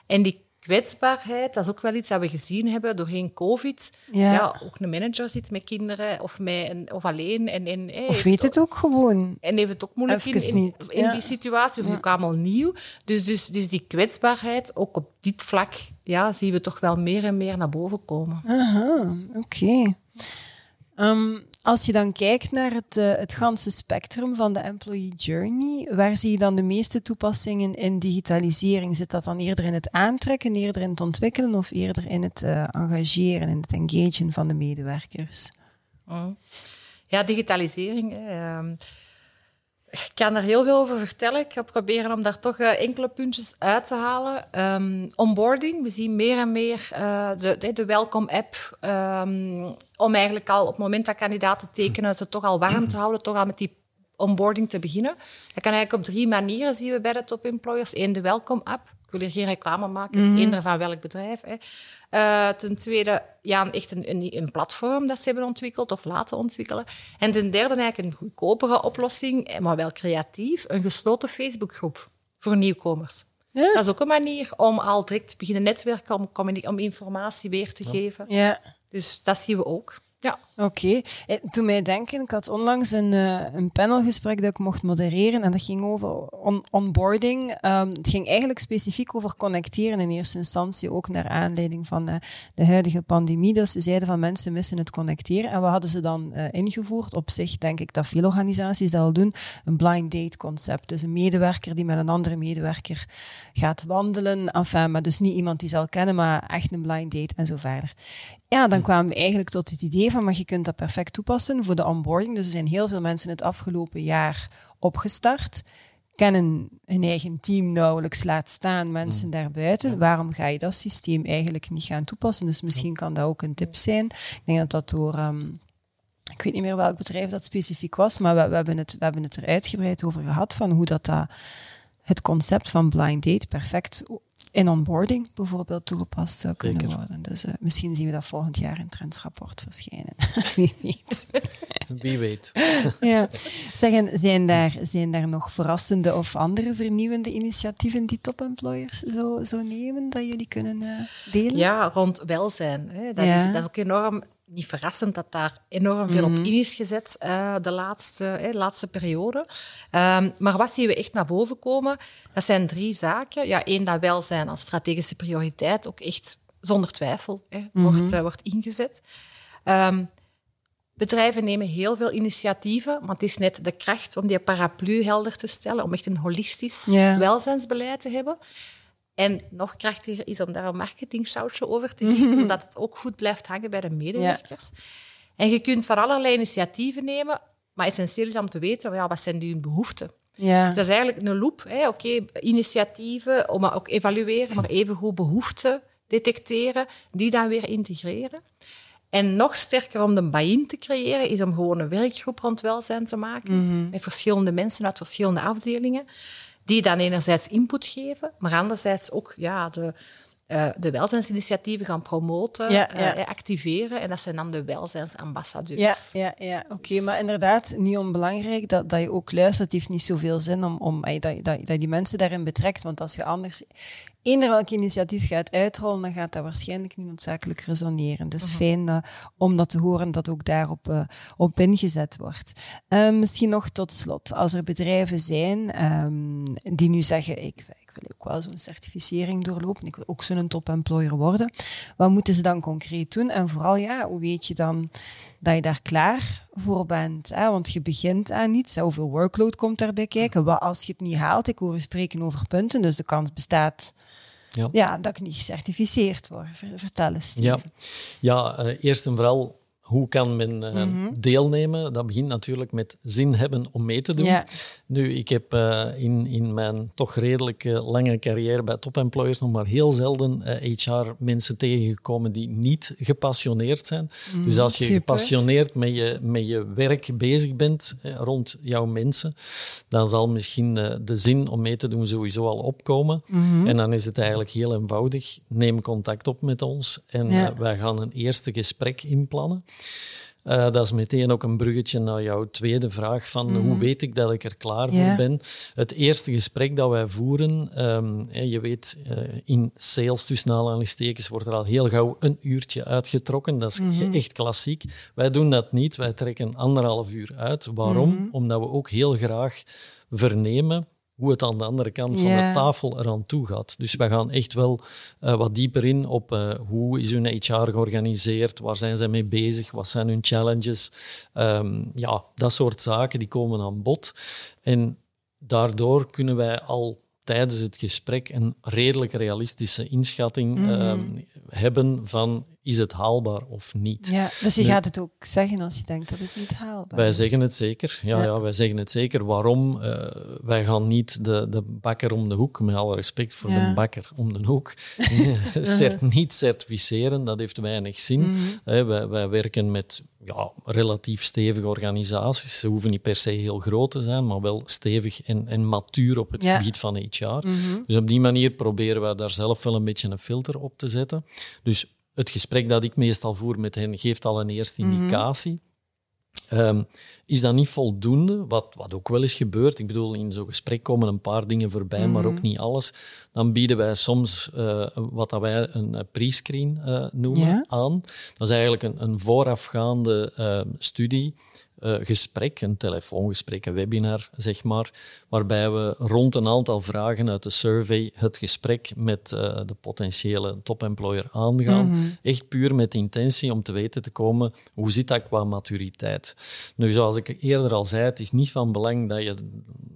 Speaker 2: En die kwetsbaarheid, dat is ook wel iets dat we gezien hebben doorheen COVID. Ja. ook een manager zit met kinderen of, met een, of alleen. En, en,
Speaker 1: of weet het ook gewoon.
Speaker 2: En heeft het ook moeilijk in, in, die situatie. Of ja. is ook allemaal nieuw. Dus, dus, dus die kwetsbaarheid, ook op dit vlak, ja, zien we toch wel meer en meer naar boven komen.
Speaker 1: Aha, oké. Ehm, als je dan kijkt naar het, uh, het ganse spectrum van de employee journey, waar zie je dan de meeste toepassingen in digitalisering? Zit dat dan eerder in het aantrekken, eerder in het ontwikkelen of eerder in het uh, engageren, in het engagen van de medewerkers?
Speaker 2: Mm. Ja, digitalisering. Ehm, ik kan er heel veel over vertellen. Ik ga proberen om daar toch uh, enkele puntjes uit te halen. Um, onboarding. We zien meer en meer uh, de, de Welcome-app. Um, om eigenlijk al op het moment dat kandidaten tekenen, ze toch al warm te houden, toch al met die onboarding te beginnen. Dat kan eigenlijk op drie manieren, zien we bij de top employers. Eén, de Welcome-app. Ik wil hier geen reclame maken. Mm Eender van welk bedrijf. Hè. Uh, ten tweede, ja, echt een, een, een, platform dat ze hebben ontwikkeld of laten ontwikkelen. En ten derde, eigenlijk een goedkopere oplossing, maar wel creatief, een gesloten Facebookgroep voor nieuwkomers. Ja. Dat is ook een manier om al direct te beginnen netwerken, om, om informatie weer te geven. Ja. Dus dat zien we ook. Ja.
Speaker 1: Oké. Okay. Eh, toen mij denken, ik had onlangs een, uh, een panelgesprek dat ik mocht modereren en dat ging over onboarding. Um, het ging eigenlijk specifiek over connecteren in eerste instantie, ook naar aanleiding van de, de huidige pandemie. Dat ze zeiden van mensen missen het connecteren. En we hadden ze dan uh, ingevoerd. Op zich denk ik dat veel organisaties dat al doen. Een blind date concept. Dus een medewerker die met een andere medewerker gaat wandelen. Enfin, maar dus niet iemand die zal kennen, maar echt een blind date en zo verder. Ja, dan kwamen we eigenlijk tot het idee van, maar je kunt dat perfect toepassen voor de onboarding. Dus er zijn heel veel mensen het afgelopen jaar opgestart, kennen hun eigen team nauwelijks, laat staan mensen mm. daarbuiten. Waarom ga je dat systeem eigenlijk niet gaan toepassen? Dus misschien kan dat ook een tip zijn. Ik denk dat dat door... Ehm, ik weet niet meer welk bedrijf dat specifiek was, maar we, we, hebben, het, we hebben het er uitgebreid over gehad van hoe dat, dat het concept van blind date perfect in onboarding bijvoorbeeld toegepast zou kunnen worden. Dus uh, misschien zien we dat volgend jaar in trendsrapport verschijnen. Wie weet.
Speaker 3: Wie weet.
Speaker 1: ja. Zeggen, zijn daar, zijn daar nog verrassende of andere vernieuwende initiatieven die top-employers zo, zo nemen, dat jullie kunnen uh, delen?
Speaker 2: Ja, rond welzijn. Hè. Dat, is, dat is ook enorm niet verrassend dat daar enorm veel op mhm. in is gezet uh, de laatste, laatste periode. Um, maar wat zien we echt naar boven komen? Dat zijn drie zaken. Ja, één, dat welzijn als strategische prioriteit ook echt zonder twijfel hè, wordt, uh, wordt ingezet. Um, bedrijven nemen heel veel initiatieven, maar het is net de kracht om die paraplu helder te stellen, om echt een holistisch welzijnsbeleid te hebben. En nog krachtiger is om daar een marketingsausje over te geven, omdat het ook goed blijft hangen bij de medewerkers. En je kunt van allerlei initiatieven nemen, maar essentieel is om te weten, ja, wat zijn nu hun behoeften? Ja. Dus dat is eigenlijk een loop. Oké, initiatieven, om ook evalueren, maar evengoed behoeften detecteren, die dan weer integreren. En nog sterker om de buy-in te creëren, is om gewoon een werkgroep rond welzijn te maken, mhm. met verschillende mensen uit verschillende afdelingen die dan enerzijds input geven, maar anderzijds ook ja, de, uh, de welzijnsinitiatieven gaan promoten, ja, eh, activeren. En dat zijn dan de welzijnsambassadeurs.
Speaker 1: Ja, ja, ja. oké. maar inderdaad, niet onbelangrijk dat, dat je ook luistert. Het heeft niet zoveel zin om, om dat, dat, dat je die mensen daarin betrekt. Want als je anders eender welk initiatief gaat uitrollen, dan gaat dat waarschijnlijk niet noodzakelijk resoneren. Dus uh fijn om dat te horen dat ook daarop uh, op ingezet wordt. Uh, misschien nog tot slot, als er bedrijven zijn um, die nu zeggen, ik wil ook wel zo'n certificering doorlopen, ik wil ook zo'n top-employer worden, wat moeten ze dan concreet doen? En vooral, ja, hoe weet je dan dat je daar klaar voor bent. Hè? Want je begint aan iets. Hoeveel workload komt daarbij kijken? Wat als je het niet haalt? Ik hoor je spreken over punten, dus de kans bestaat ja. ja dat ik niet gecertificeerd word. Vertel eens,
Speaker 3: Ja, ja uh, eerst en vooral hoe kan men uh, deelnemen? Dat begint natuurlijk met zin hebben om mee te doen. Nu, ik heb uh, in, in mijn toch redelijk uh, lange carrière bij top employers nog maar heel zelden HR-mensen tegengekomen die niet gepassioneerd zijn. Mm, dus als je super. gepassioneerd met je, met je werk bezig bent rond jouw mensen, dan zal misschien de zin om mee te doen sowieso al opkomen. Mm -hmm. En dan is het eigenlijk heel eenvoudig. Neem contact op met ons en wij gaan een eerste gesprek inplannen. Uh, dat is meteen ook een bruggetje naar jouw tweede vraag van hoe mhm. weet ik dat ik er klaar voor ben. Het eerste gesprek dat wij voeren, um, je weet, uh, in sales tussen aanhalingstekens wordt er al heel gauw een uurtje uitgetrokken. Dat is mm echt klassiek. Wij doen dat niet, wij trekken anderhalf uur uit. Waarom? Mm Omdat we ook heel graag vernemen hoe het aan de andere kant van de tafel eraan toe gaat. Dus we gaan echt wel uh, wat dieper in op uh, hoe is hun HR georganiseerd, waar zijn zij mee bezig, wat zijn hun challenges. Um, ja, dat soort zaken die komen aan bod. En daardoor kunnen wij al tijdens het gesprek een redelijk realistische inschatting mm -hmm. hebben van is het haalbaar of niet.
Speaker 1: Ja, dus je gaat het ook zeggen als je denkt dat het niet haalbaar
Speaker 3: wij is. Wij zeggen het zeker. Ja, ja. wij zeggen het zeker. Waarom? Uh, wij gaan niet de, de bakker om de hoek, met alle respect voor de bakker om de hoek, cert, niet certificeren. Dat heeft weinig zin. Mm -hmm. wij, wij werken met ja, relatief stevige organisaties. Ze hoeven niet per se heel groot te zijn, maar wel stevig en, en matuur op het gebied van HR. Mm -hmm. Dus op die manier proberen we daar zelf wel een beetje een filter op te zetten. Dus het gesprek dat ik meestal voer met hen geeft al een eerste mhm. indicatie. Um, is dat niet voldoende, wat, wat ook wel eens gebeurt, ik bedoel, in zo'n gesprek komen een paar dingen voorbij, maar ook mhm. niet alles, dan bieden wij soms uh, wat dat wij een pre-screen uh, noemen aan. Dat is eigenlijk een, een voorafgaande uh, studie uh, gesprek, een telefoongesprek, een webinar, zeg maar, waarbij we rond een aantal vragen uit de survey het gesprek met uh, de potentiële topemployer aangaan. Mm -hmm. Echt puur met intentie om te weten te komen hoe zit dat qua maturiteit. Nu, zoals ik eerder al zei, het is niet van belang dat je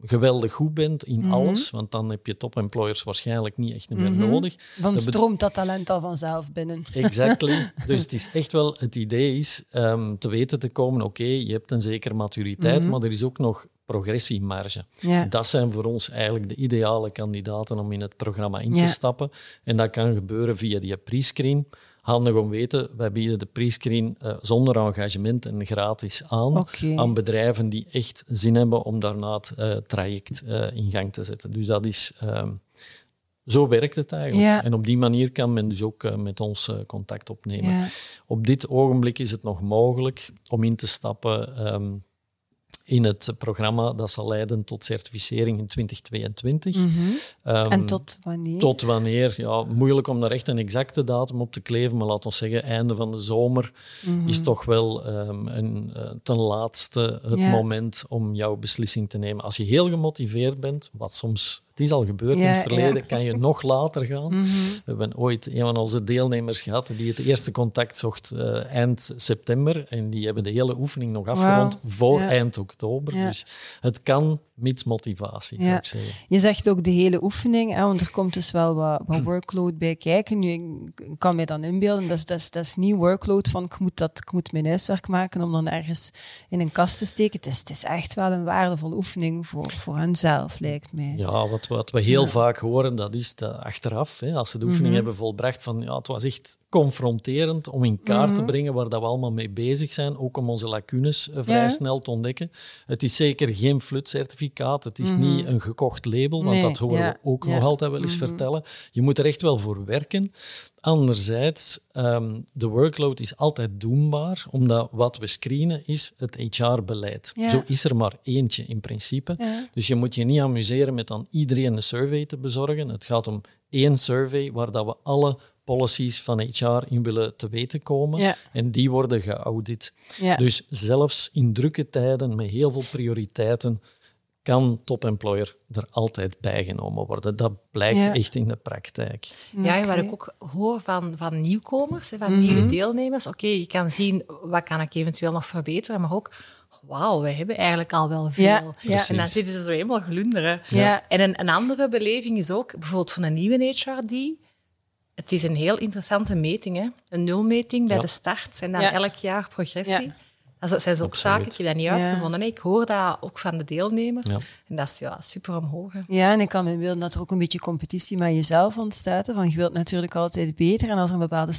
Speaker 3: geweldig goed bent in mm -hmm. alles, want dan heb je topemployers waarschijnlijk niet echt meer mm -hmm. nodig.
Speaker 1: Dan stroomt dat talent al vanzelf binnen.
Speaker 3: Exactly. dus het is echt wel, het idee is um, te weten te komen, oké, okay, je hebt een zekere maturiteit, mm -hmm. maar er is ook nog progressiemarge. Ja. Dat zijn voor ons eigenlijk de ideale kandidaten om in het programma in ja. te stappen. En dat kan gebeuren via die pre-screen. Handig om weten, wij bieden de pre-screen uh, zonder engagement en gratis aan okay. aan bedrijven die echt zin hebben om daarna het uh, traject uh, in gang te zetten. Dus dat is... Um, zo werkt het eigenlijk. Ja. En op die manier kan men dus ook uh, met ons uh, contact opnemen. Ja. Op dit ogenblik is het nog mogelijk om in te stappen um, in het programma dat zal leiden tot certificering in 2022. Mm -hmm.
Speaker 1: um, en tot wanneer?
Speaker 3: Tot wanneer, ja, moeilijk om daar echt een exacte datum op te kleven, maar laten we zeggen, einde van de zomer mm -hmm. is toch wel um, een, uh, ten laatste het moment om jouw beslissing te nemen. Als je heel gemotiveerd bent, wat soms het is al gebeurd ja, in het verleden, ja. kan je nog later gaan. Mm -hmm. We hebben ooit een van onze deelnemers gehad die het eerste contact zocht uh, eind september en die hebben de hele oefening nog afgerond wow. voor ja. eind oktober. Dus het kan mits motivatie, zou ik zeggen.
Speaker 1: Je zegt ook de hele oefening, hè, want er komt dus wel wat, wat workload bij kijken. Nu, ik kan me dan inbeelden, dat is, dat, is, dat is niet workload van ik moet, dat, ik moet mijn huiswerk maken om dan ergens in een kast te steken. Het is, het is echt wel een waardevolle oefening voor, voor hen zelf, lijkt mij.
Speaker 3: Ja, wat, wat we heel ja. vaak horen, dat is achteraf, hè, als ze de oefening mm -hmm. hebben volbracht, van ja, het was echt confronterend om in kaart mm -hmm. te brengen waar dat we allemaal mee bezig zijn, ook om onze lacunes uh, vrij ja. snel te ontdekken. Het is zeker geen flutcertificaat certificaat. Het is mhm. niet een gekocht label, want dat horen we ook nog altijd wel eens mhm. vertellen. Je moet er echt wel voor werken. Anderzijds, um, de workload is altijd doenbaar, omdat wat we screenen is het HR-beleid. Zo is er maar eentje in principe. Dus je moet je niet amuseren met dan iedereen een survey te bezorgen. Het gaat om één survey waar dat we alle policies van HR in willen te weten komen. En die worden geaudit. Dus zelfs in drukke tijden met heel veel prioriteiten kan top-employer er altijd bijgenomen worden. Dat blijkt echt in de praktijk.
Speaker 2: Ja, en wat ik ook hoor van, van nieuwkomers, van mhm. nieuwe deelnemers. Oké, je kan zien wat kan ik eventueel nog verbeteren, maar ook wauw, we hebben eigenlijk al wel veel. Ja, En dan zitten ze zo helemaal glunderen. Ja. En een, een, andere beleving is ook, bijvoorbeeld van een nieuwe HRD, het is een heel interessante meting, hè? een nulmeting bij de start en dan elk jaar progressie. Dat zijn ook zaken, ik heb dat niet uitgevonden. Ik hoor dat ook van de deelnemers. En dat is ja, super omhoog.
Speaker 1: Ja, en ik kan me beelden dat er ook een beetje competitie met jezelf ontstaat. Van, je wilt natuurlijk altijd beter. En als er een bepaalde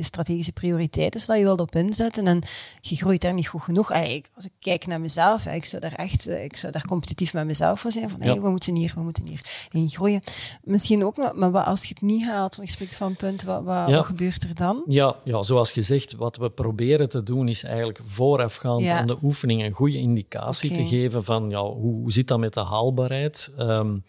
Speaker 1: strategische prioriteit is dat je wilt op inzetten en je groeit daar niet goed genoeg. als ik kijk naar mezelf, ik zou daar echt eh, ik zou daar competitief met mezelf voor zijn. Van, hey, we moeten hier, we moeten hier in groeien. Misschien ook, maar wat als je het niet haalt, je spreekt van een punt, wat, wat, gebeurt er dan?
Speaker 3: Ja, ja, zoals gezegd, wat we proberen te doen is eigenlijk voorafgaand aan de oefening een goede indicatie te geven van ja, hoe, zit dat met de haalbaarheid? Um,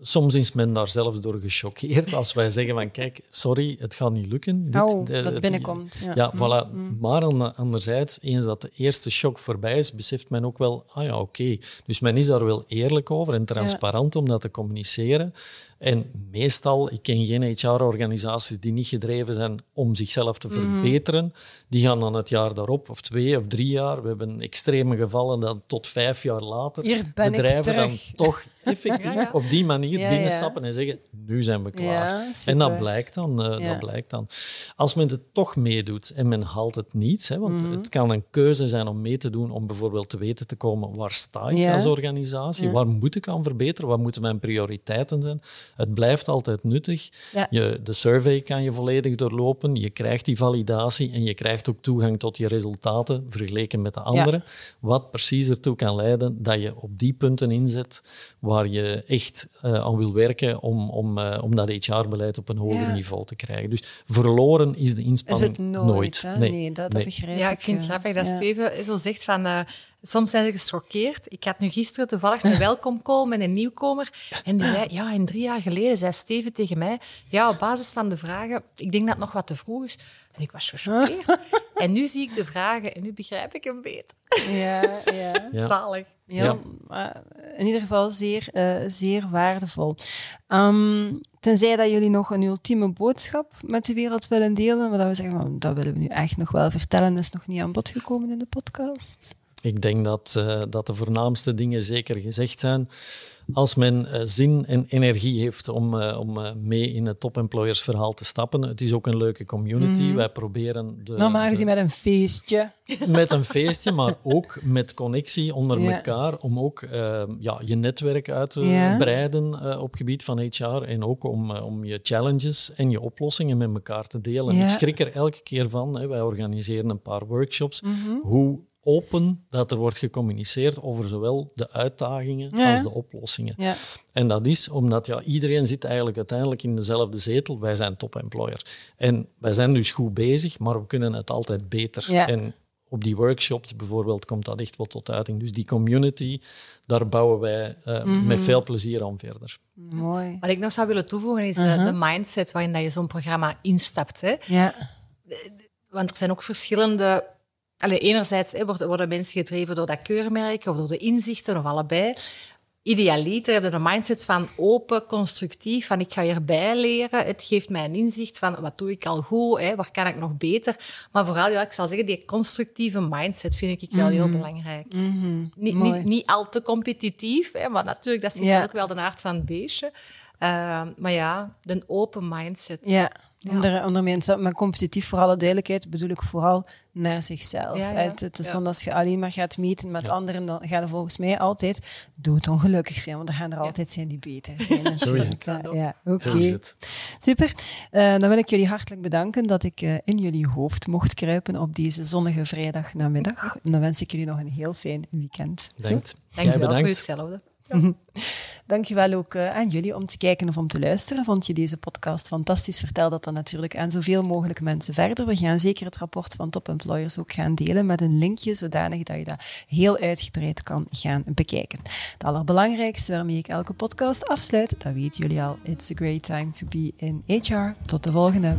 Speaker 3: soms is men daar zelfs door gechoqueerd als wij zeggen van kijk, sorry, het gaat niet lukken.
Speaker 1: Dit, oh, dat binnenkomt. Ja,
Speaker 3: ja voilà. Mm, mm. Maar anderzijds, eens dat de eerste shock voorbij is, beseft men ook wel, ah ja, oké. Dus men is daar wel eerlijk over en transparant om dat te communiceren. En meestal, ik ken geen HR-organisaties die niet gedreven zijn om zichzelf te mhm. verbeteren. Die gaan dan het jaar daarop, of twee of drie jaar. We hebben extreme gevallen dat tot vijf jaar later bedrijven dan toch effectief op die manier binnenstappen en zeggen, nu zijn we klaar. en dat blijkt, dan, uh, dat blijkt dan. Als men het toch meedoet en men haalt het niet, hè, want mhm. het kan een keuze zijn om mee te doen om bijvoorbeeld te weten te komen waar sta ik als organisatie, waar moet ik aan verbeteren, wat moeten mijn prioriteiten zijn het blijft altijd nuttig. Je, de survey kan je volledig doorlopen. Je krijgt die validatie en je krijgt ook toegang tot je resultaten vergeleken met de anderen. Wat precies ertoe kan leiden dat je op die punten inzet waar je echt uh, aan wil werken om, om, uh, om dat HR-beleid op een hoger niveau te krijgen. Dus verloren is de inspanning is
Speaker 1: het nooit. nooit. Nee, nee, dat, nee. begrijp
Speaker 2: ik. Ja, ik vind het grappig dat Steven zo zegt van... Uh, Soms zijn ze gechoqueerd. Ik had nu gisteren toevallig een welkomcall met een nieuwkomer. En die zei, ja, en drie jaar geleden zei Steven tegen mij, ja, op basis van de vragen, ik denk dat het nog wat te vroeg is. En ik was gechoqueerd. en nu zie ik de vragen en nu begrijp ik hem beter.
Speaker 1: Ja, ja.
Speaker 2: ja. Zalig.
Speaker 1: Ja, ja. in ieder geval zeer, uh, zeer waardevol. Um, tenzij dat jullie nog een ultieme boodschap met de wereld willen delen, maar dat we zeggen, dat willen we nu echt nog wel vertellen, is nog niet aan bod gekomen in de podcast.
Speaker 3: Ik denk dat, uh, dat de voornaamste dingen zeker gezegd zijn. Als men uh, zin en energie heeft om, uh, om mee in het top-employers verhaal te stappen. Het is ook een leuke community. Mm. Wij proberen... De,
Speaker 1: Normaal gezien met een feestje.
Speaker 3: Met een feestje, maar ook met connectie onder ja. elkaar. Om ook ja, je netwerk uit te ja. breiden op gebied van HR. En ook om, om je challenges en je oplossingen met elkaar te delen. Ja. Ik schrik er elke keer van. Hè. Wij organiseren een paar workshops. Mm -hmm. Hoe open dat er wordt gecommuniceerd over zowel de uitdagingen als de oplossingen. Ja. En dat is omdat ja, iedereen zit eigenlijk uiteindelijk in dezelfde zetel. Wij zijn top-employer. En wij zijn dus goed bezig, maar we kunnen het altijd beter. En op die workshops bijvoorbeeld komt dat echt wel tot uiting. Dus die community, daar bouwen wij uh, met veel plezier aan verder.
Speaker 1: Mooi.
Speaker 2: Wat ik nog zou willen toevoegen is uh de mindset waarin dat je zo'n programma instapt. Hè.
Speaker 1: Ja.
Speaker 2: Want er zijn ook verschillende Allee, enerzijds worden, worden mensen gedreven door dat keurmerk of door de inzichten of allebei. Idealiter hebben een mindset van open, constructief, van ik ga hierbij leren. Het geeft mij een inzicht van wat doe ik al goed, hè, waar kan ik nog beter. Maar vooral, ja, ik zal zeggen, die constructieve mindset vind ik wel heel mhm. belangrijk.
Speaker 1: Mm
Speaker 2: niet, niet, niet, al te competitief, hè, maar natuurlijk, dat is ook wel de aard van het beestje. Maar ja, de open mindset.
Speaker 1: Ja, Onder, onder mensen, maar competitief voor alle duidelijkheid bedoel ik vooral naar zichzelf. Het, het, is van als je alleen maar gaat meten met anderen, dan gaat er volgens mij altijd doodongelukkig zijn, want er gaan er altijd zijn die beter zijn.
Speaker 3: Zo is het.
Speaker 1: Ja, oké. Super. Uh, dan wil ik jullie hartelijk bedanken dat ik uh, in jullie hoofd mocht kruipen op deze zonnige vrijdagnamiddag. En dan wens ik jullie nog een heel fijn weekend.
Speaker 3: Dank
Speaker 2: je wel voor hetzelfde.
Speaker 1: Dankjewel ook uh, aan jullie om te kijken of om te luisteren. Vond je deze podcast fantastisch? Vertel dat dan natuurlijk aan zoveel mogelijk mensen verder. We gaan zeker het rapport van Top Employers ook gaan delen met een linkje, zodanig dat je dat heel uitgebreid kan gaan bekijken. Het allerbelangrijkste waarmee ik elke podcast afsluit, dat weten jullie al. It's a great time to be in HR. Tot de volgende.